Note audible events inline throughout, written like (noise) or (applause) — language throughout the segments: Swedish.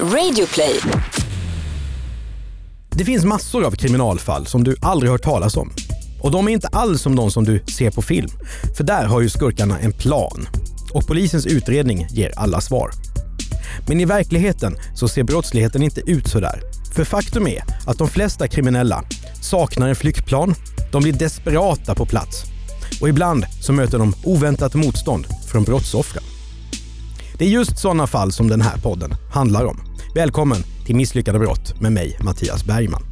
Radioplay. Det finns massor av kriminalfall som du aldrig hört talas om. Och de är inte alls som de som du ser på film. För där har ju skurkarna en plan. Och polisens utredning ger alla svar. Men i verkligheten så ser brottsligheten inte ut sådär. För faktum är att de flesta kriminella saknar en flyktplan, de blir desperata på plats och ibland så möter de oväntat motstånd från brottsoffren. Det är just sådana fall som den här podden handlar om. Välkommen till Misslyckade brott med mig, Mattias Bergman.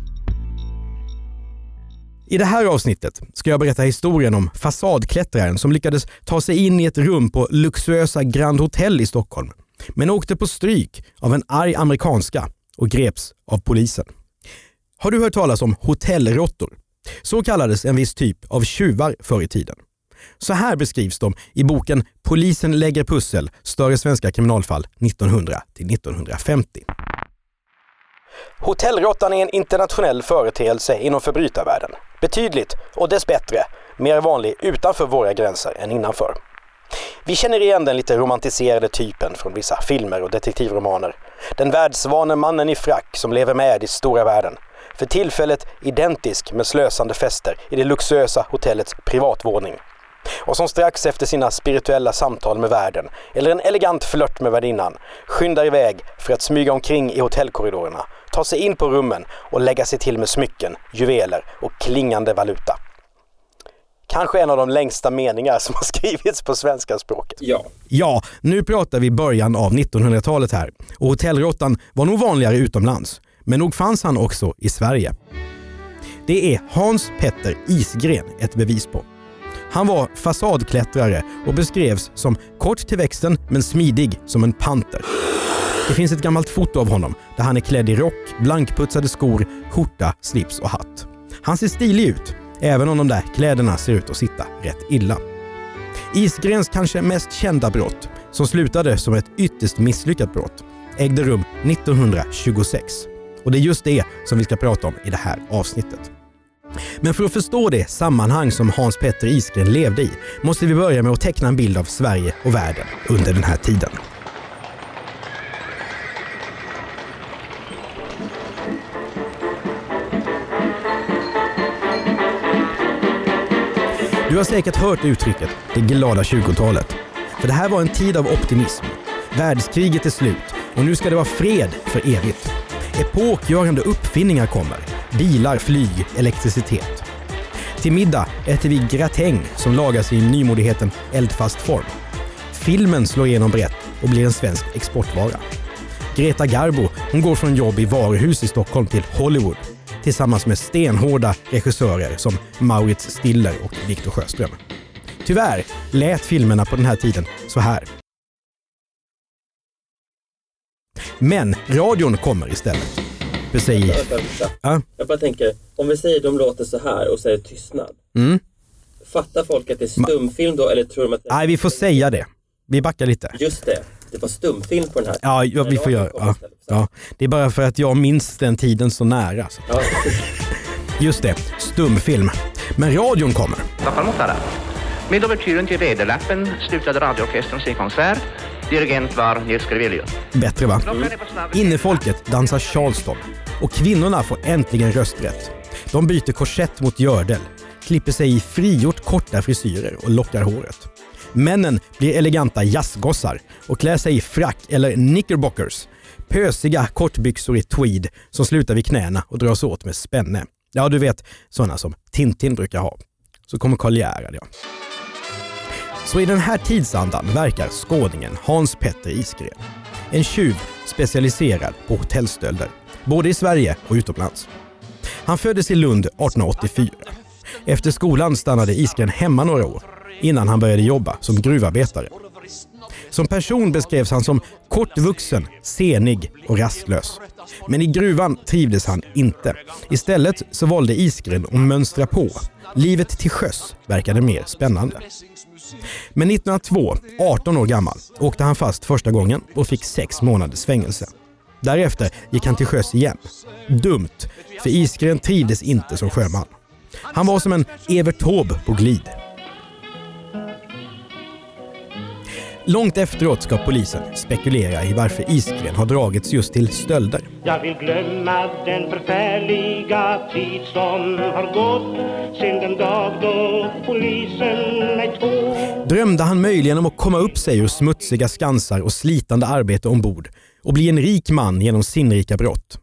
I det här avsnittet ska jag berätta historien om fasadklättraren som lyckades ta sig in i ett rum på luxuösa Grand Hotel i Stockholm, men åkte på stryk av en arg amerikanska och greps av polisen. Har du hört talas om hotellråttor? Så kallades en viss typ av tjuvar förr i tiden. Så här beskrivs de i boken Polisen lägger pussel, större svenska kriminalfall 1900-1950. Hotellråttan är en internationell företeelse inom förbrytarvärlden. Betydligt, och dess bättre, mer vanlig utanför våra gränser än innanför. Vi känner igen den lite romantiserade typen från vissa filmer och detektivromaner. Den världsvane mannen i frack som lever med i stora världen. För tillfället identisk med slösande fester i det luxuösa hotellets privatvåning. Och som strax efter sina spirituella samtal med världen, eller en elegant flört med värdinnan, skyndar iväg för att smyga omkring i hotellkorridorerna, ta sig in på rummen och lägga sig till med smycken, juveler och klingande valuta. Kanske en av de längsta meningar som har (laughs) skrivits på svenska språket. Ja. Ja, nu pratar vi början av 1900-talet här och hotellråttan var nog vanligare utomlands. Men nog fanns han också i Sverige. Det är Hans Petter Isgren ett bevis på. Han var fasadklättrare och beskrevs som kort till växten men smidig som en panter. Det finns ett gammalt foto av honom där han är klädd i rock, blankputsade skor, skjorta, slips och hatt. Han ser stilig ut, även om de där kläderna ser ut att sitta rätt illa. Isgrens kanske mest kända brott, som slutade som ett ytterst misslyckat brott, ägde rum 1926. Och det är just det som vi ska prata om i det här avsnittet. Men för att förstå det sammanhang som Hans Petter Isgren levde i måste vi börja med att teckna en bild av Sverige och världen under den här tiden. Du har säkert hört uttrycket “det glada 20-talet”. För det här var en tid av optimism. Världskriget är slut och nu ska det vara fred för evigt. Epokgörande uppfinningar kommer. Bilar, flyg, elektricitet. Till middag äter vi gratäng som lagas i nymodigheten eldfast form. Filmen slår igenom brett och blir en svensk exportvara. Greta Garbo hon går från jobb i varuhus i Stockholm till Hollywood tillsammans med stenhårda regissörer som Maurits Stiller och Victor Sjöström. Tyvärr lät filmerna på den här tiden så här. Men radion kommer istället. Det säger... Vänta, vänta. Ja. Jag bara tänker, om vi säger de låter så här och säger tystnad. Mm. Fattar folk att det är stumfilm då eller tror de att Nej, vi får säga det. Vi backar lite. Just det, det var stumfilm på den här. Ja, ja vi får göra ja, ja. Det är bara för att jag minns den tiden så nära. Så. Ja. (laughs) Just det, stumfilm. Men radion kommer. Med ouvertyren till Väderlappen slutade radioorkestern sin konsert. Dirigent var Nils Grevelius. Bättre va? Snabb... Innefolket dansar charleston och kvinnorna får äntligen rösträtt. De byter korsett mot gördel, klipper sig i frigjort korta frisyrer och lockar håret. Männen blir eleganta jazzgossar och klär sig i frack eller knickerbockers. Pösiga kortbyxor i tweed som slutar vid knäna och dras åt med spänne. Ja, du vet sådana som Tintin brukar ha. Så kommer Karl Gerhard, ja. Så i den här tidsandan verkar skåningen Hans Petter Isgren. En tjuv specialiserad på hotellstölder, både i Sverige och utomlands. Han föddes i Lund 1884. Efter skolan stannade Isgren hemma några år innan han började jobba som gruvarbetare. Som person beskrevs han som kortvuxen, senig och rastlös. Men i gruvan trivdes han inte. Istället så valde Isgren att mönstra på. Livet till sjöss verkade mer spännande. Men 1902, 18 år gammal, åkte han fast första gången och fick sex månaders fängelse. Därefter gick han till sjöss igen. Dumt, för Isgren trivdes inte som sjöman. Han var som en Evert Taube på glid. Långt efteråt ska polisen spekulera i varför Isgren har dragits just till stölder. Jag vill glömma den förfärliga tid som har gått sen den dag då polisen mig tog Drömde han möjligen om att komma upp sig ur smutsiga skansar och slitande arbete ombord och bli en rik man genom sinnrika brott?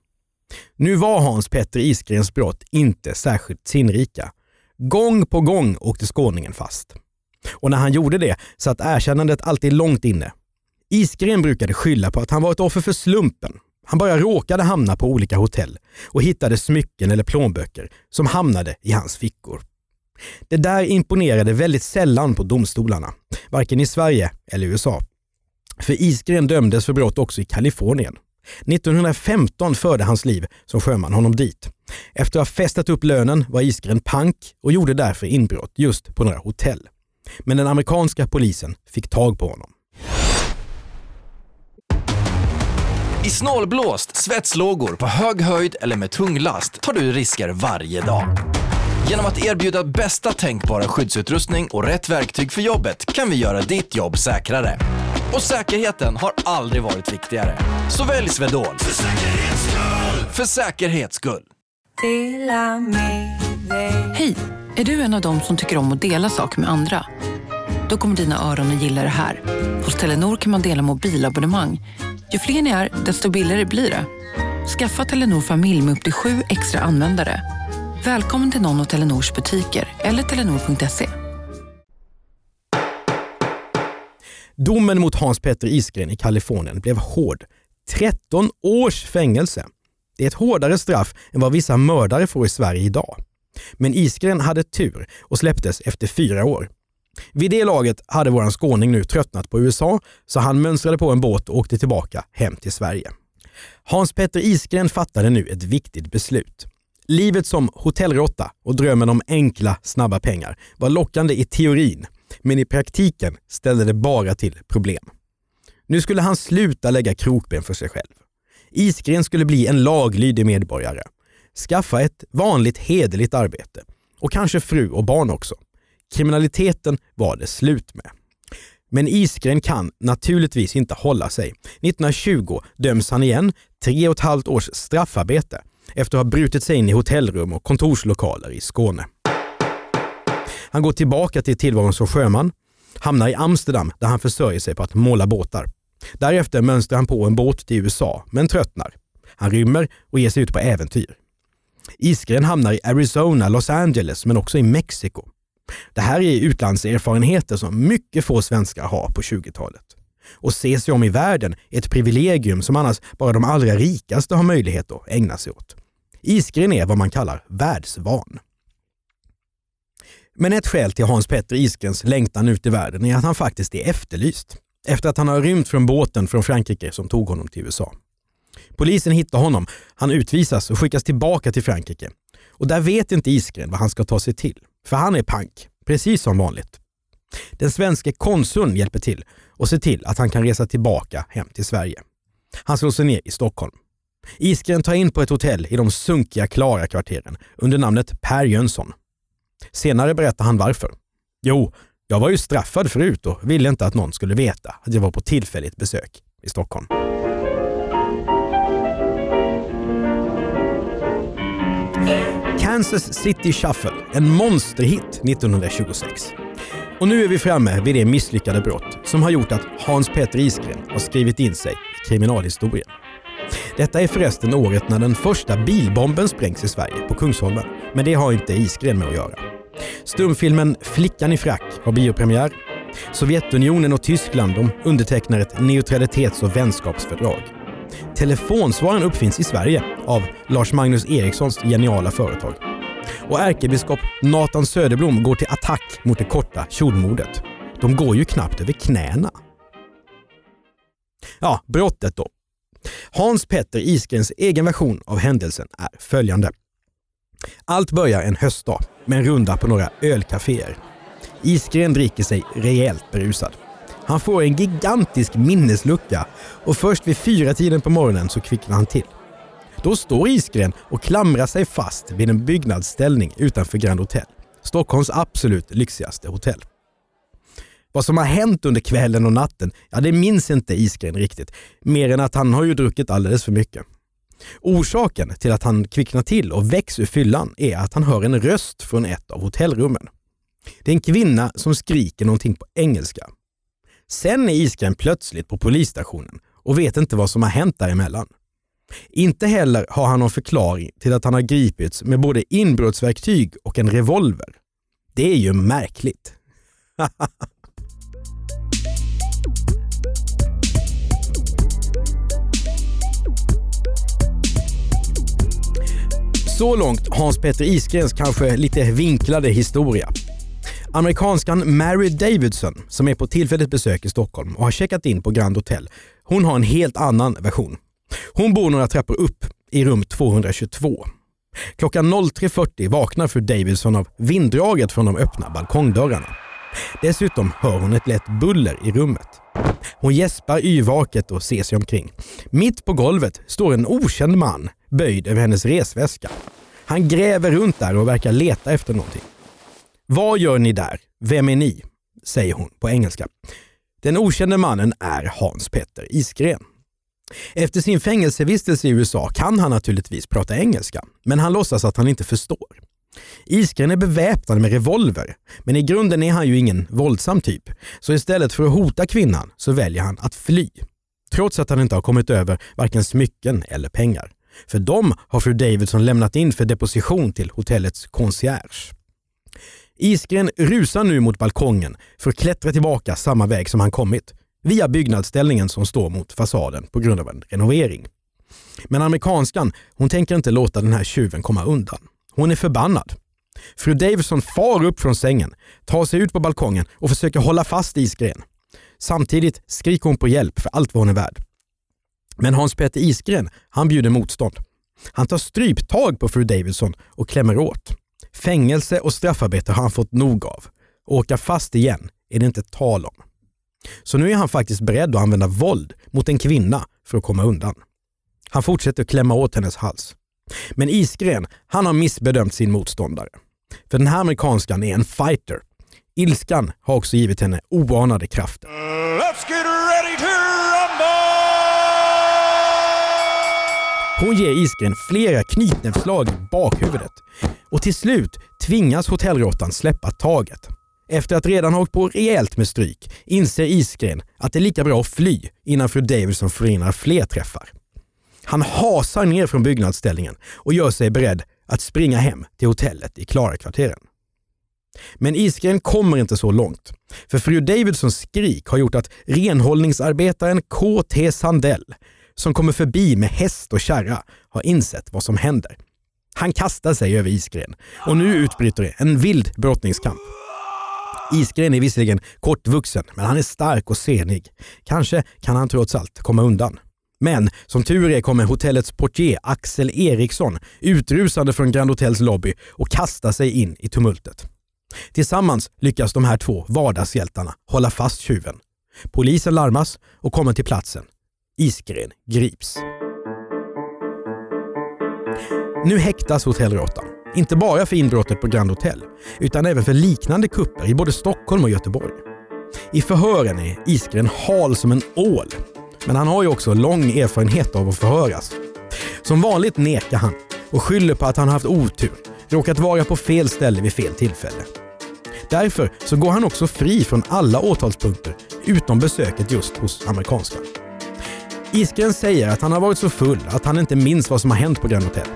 Nu var Hans Petter Isgrens brott inte särskilt sinnrika. Gång på gång åkte skåningen fast. Och när han gjorde det satt erkännandet alltid långt inne. Isgren brukade skylla på att han var ett offer för slumpen. Han bara råkade hamna på olika hotell och hittade smycken eller plånböcker som hamnade i hans fickor. Det där imponerade väldigt sällan på domstolarna, varken i Sverige eller USA. För Isgren dömdes för brott också i Kalifornien. 1915 förde hans liv som sjöman honom dit. Efter att ha festat upp lönen var Isgren pank och gjorde därför inbrott just på några hotell. Men den amerikanska polisen fick tag på honom. I snålblåst, svetslågor, på hög höjd eller med tung last tar du risker varje dag. Genom att erbjuda bästa tänkbara skyddsutrustning och rätt verktyg för jobbet kan vi göra ditt jobb säkrare. Och säkerheten har aldrig varit viktigare. Så välj Swedol. För säkerhets skull! För säkerhets skull. Hej! Är du en av dem som tycker om att dela saker med andra? Då kommer dina öron att gilla det här. Hos Telenor kan man dela mobilabonnemang. Ju fler ni är, desto billigare blir det. Skaffa Telenor familj med upp till sju extra användare. Välkommen till någon av Telenors butiker eller telenor.se. Domen mot Hans Petter Isgren i Kalifornien blev hård. 13 års fängelse. Det är ett hårdare straff än vad vissa mördare får i Sverige idag. Men Isgren hade tur och släpptes efter fyra år. Vid det laget hade våran skåning nu tröttnat på USA så han mönstrade på en båt och åkte tillbaka hem till Sverige. Hans Petter Isgren fattade nu ett viktigt beslut. Livet som hotellråtta och drömmen om enkla, snabba pengar var lockande i teorin, men i praktiken ställde det bara till problem. Nu skulle han sluta lägga krokben för sig själv. Isgren skulle bli en laglydig medborgare. Skaffa ett vanligt hederligt arbete. Och kanske fru och barn också. Kriminaliteten var det slut med. Men Isgren kan naturligtvis inte hålla sig. 1920 döms han igen, tre och ett halvt års straffarbete efter att ha brutit sig in i hotellrum och kontorslokaler i Skåne. Han går tillbaka till tillvaron som sjöman, hamnar i Amsterdam där han försörjer sig på att måla båtar. Därefter mönstrar han på en båt till USA, men tröttnar. Han rymmer och ger sig ut på äventyr. Isgren hamnar i Arizona, Los Angeles, men också i Mexiko. Det här är utlandserfarenheter som mycket få svenskar har på 20-talet. Och se sig om i världen är ett privilegium som annars bara de allra rikaste har möjlighet att ägna sig åt. Isgren är vad man kallar världsvan. Men ett skäl till Hans Petter Isgrens längtan ut i världen är att han faktiskt är efterlyst. Efter att han har rymt från båten från Frankrike som tog honom till USA. Polisen hittar honom, han utvisas och skickas tillbaka till Frankrike. Och där vet inte Isgren vad han ska ta sig till. För han är pank, precis som vanligt. Den svenska konsuln hjälper till och ser till att han kan resa tillbaka hem till Sverige. Han slår sig ner i Stockholm. Isgren tar in på ett hotell i de sunkiga Klara-kvarteren under namnet Per Jönsson. Senare berättar han varför. Jo, jag var ju straffad förut och ville inte att någon skulle veta att jag var på tillfälligt besök i Stockholm. Kansas City Shuffle, en monsterhit 1926. Och nu är vi framme vid det misslyckade brott som har gjort att Hans Petter Isgren har skrivit in sig i kriminalhistorien. Detta är förresten året när den första bilbomben sprängs i Sverige på Kungsholmen. Men det har inte Isgren med att göra. Stumfilmen Flickan i frack har biopremiär. Sovjetunionen och Tyskland de undertecknar ett neutralitets och vänskapsfördrag. Telefonsvararen uppfinns i Sverige av Lars Magnus Erikssons geniala företag. Och ärkebiskop Nathan Söderblom går till attack mot det korta kjolmodet. De går ju knappt över knäna. Ja, brottet då. Hans Petter Isgrens egen version av händelsen är följande. Allt börjar en höstdag med en runda på några ölcaféer. Isgren dricker sig rejält berusad. Han får en gigantisk minneslucka och först vid fyra tiden på morgonen så kvicknar han till. Då står Isgren och klamrar sig fast vid en byggnadsställning utanför Grand Hotel. Stockholms absolut lyxigaste hotell. Vad som har hänt under kvällen och natten, ja det minns inte Isgren riktigt. Mer än att han har ju druckit alldeles för mycket. Orsaken till att han kvicknar till och väcks ur fyllan är att han hör en röst från ett av hotellrummen. Det är en kvinna som skriker någonting på engelska. Sen är Isgren plötsligt på polisstationen och vet inte vad som har hänt däremellan. Inte heller har han någon förklaring till att han har gripits med både inbrottsverktyg och en revolver. Det är ju märkligt. (laughs) Så långt Hans Petter Isgrens kanske lite vinklade historia. Amerikanskan Mary Davidson, som är på tillfälligt besök i Stockholm och har checkat in på Grand Hotel, hon har en helt annan version. Hon bor några trappor upp i rum 222. Klockan 03.40 vaknar fru Davidson av vinddraget från de öppna balkongdörrarna. Dessutom hör hon ett lätt buller i rummet. Hon gäspar yrvaket och ser sig omkring. Mitt på golvet står en okänd man böjd över hennes resväska. Han gräver runt där och verkar leta efter någonting. Vad gör ni där? Vem är ni? säger hon på engelska. Den okände mannen är Hans Petter Isgren. Efter sin fängelsevistelse i USA kan han naturligtvis prata engelska, men han låtsas att han inte förstår. Isgren är beväpnad med revolver, men i grunden är han ju ingen våldsam typ. Så istället för att hota kvinnan så väljer han att fly. Trots att han inte har kommit över varken smycken eller pengar. För dem har fru Davidson lämnat in för deposition till hotellets concierge. Isgren rusar nu mot balkongen för att klättra tillbaka samma väg som han kommit, via byggnadsställningen som står mot fasaden på grund av en renovering. Men amerikanskan, hon tänker inte låta den här tjuven komma undan. Hon är förbannad. Fru Davidson far upp från sängen, tar sig ut på balkongen och försöker hålla fast Isgren. Samtidigt skriker hon på hjälp för allt vad hon är värd. Men Hans Petter Isgren, han bjuder motstånd. Han tar stryptag på fru Davidson och klämmer åt. Fängelse och straffarbete har han fått nog av. Åka fast igen är det inte tal om. Så nu är han faktiskt beredd att använda våld mot en kvinna för att komma undan. Han fortsätter klämma åt hennes hals. Men Isgren, han har missbedömt sin motståndare. För den här amerikanskan är en fighter. Ilskan har också givit henne oanade krafter. Hon ger Isgren flera knytnävsslag i bakhuvudet och till slut tvingas hotellråttan släppa taget. Efter att redan ha åkt på rejält med stryk inser Isgren att det är lika bra att fly innan fru Davidson förhindrar fler träffar. Han hasar ner från byggnadsställningen och gör sig beredd att springa hem till hotellet i Klarakvarteren. Men Isgren kommer inte så långt. För fru Davidsons skrik har gjort att renhållningsarbetaren KT Sandell, som kommer förbi med häst och kärra, har insett vad som händer. Han kastar sig över Isgren och nu utbryter en vild brottningskamp. Isgren är visserligen kortvuxen, men han är stark och senig. Kanske kan han trots allt komma undan. Men som tur är kommer hotellets portier Axel Eriksson utrusande från Grand Hotels lobby och kastar sig in i tumultet. Tillsammans lyckas de här två vardagshjältarna hålla fast tjuven. Polisen larmas och kommer till platsen. Isgren grips. Nu häktas hotellråttan. Inte bara för inbrottet på Grand Hotel, utan även för liknande kupper i både Stockholm och Göteborg. I förhören är Isgren hal som en ål men han har ju också lång erfarenhet av att förhöras. Som vanligt nekar han och skyller på att han haft otur, råkat vara på fel ställe vid fel tillfälle. Därför så går han också fri från alla åtalspunkter utom besöket just hos amerikanskan. Isgren säger att han har varit så full att han inte minns vad som har hänt på Grand Hotel.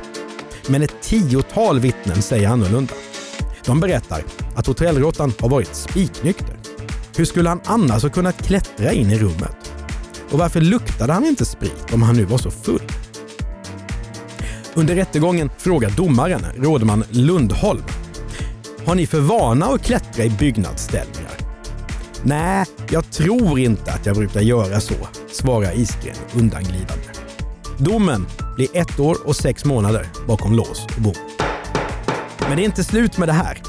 Men ett tiotal vittnen säger annorlunda. De berättar att hotellråttan har varit spiknykter. Hur skulle han annars ha kunnat klättra in i rummet? Och varför luktade han inte sprit om han nu var så full? Under rättegången frågar domaren, rådman Lundholm, har ni för vana att klättra i byggnadsställningar? Nej, jag tror inte att jag brukar göra så, svarar Isgren undanglidande. Domen blir ett år och sex månader bakom lås och bom. Men det är inte slut med det här.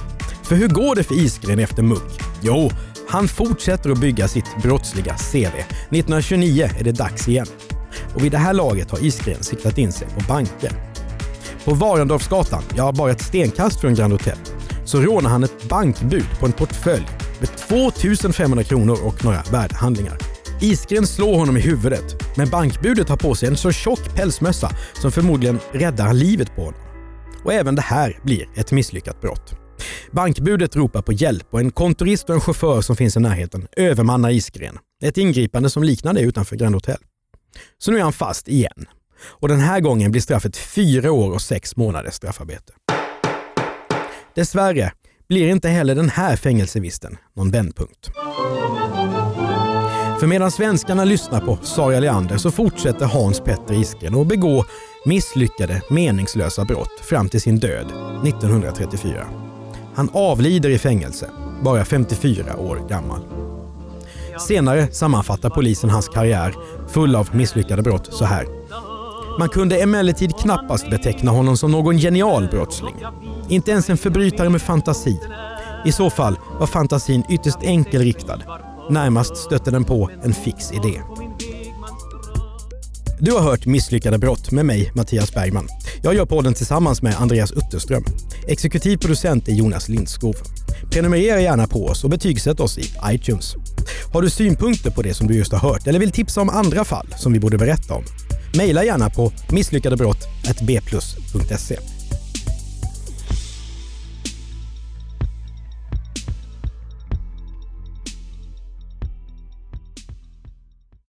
För hur går det för Isgren efter muck? Jo, han fortsätter att bygga sitt brottsliga CV. 1929 är det dags igen. Och vid det här laget har Isgren siktat in sig på banker. På Varendorfsgatan, ja bara ett stenkast från Grand Hotel, så rånar han ett bankbud på en portfölj med 2500 kronor och några värdehandlingar. Isgren slår honom i huvudet, men bankbudet har på sig en så tjock pälsmössa som förmodligen räddar livet på honom. Och även det här blir ett misslyckat brott. Bankbudet ropar på hjälp och en kontorist och en chaufför som finns i närheten övermannar Isgren. Ett ingripande som liknar det utanför Grand Hotel. Så nu är han fast igen. Och den här gången blir straffet fyra år och sex månaders straffarbete. Dessvärre blir inte heller den här fängelsevisten någon vändpunkt. För medan svenskarna lyssnar på Sara Leander så fortsätter Hans Petter Isgren att begå misslyckade, meningslösa brott fram till sin död 1934. Han avlider i fängelse, bara 54 år gammal. Senare sammanfattar polisen hans karriär, full av misslyckade brott, så här. Man kunde emellertid knappast beteckna honom som någon genial brottsling. Inte ens en förbrytare med fantasi. I så fall var fantasin ytterst enkelriktad. Närmast stötte den på en fix idé. Du har hört Misslyckade brott med mig, Mattias Bergman. Jag gör podden tillsammans med Andreas Utterström. Exekutiv producent är Jonas Lindskov. Prenumerera gärna på oss och betygsätt oss i iTunes. Har du synpunkter på det som du just har hört eller vill tipsa om andra fall som vi borde berätta om? Mejla gärna på misslyckadebrott.bplus.se.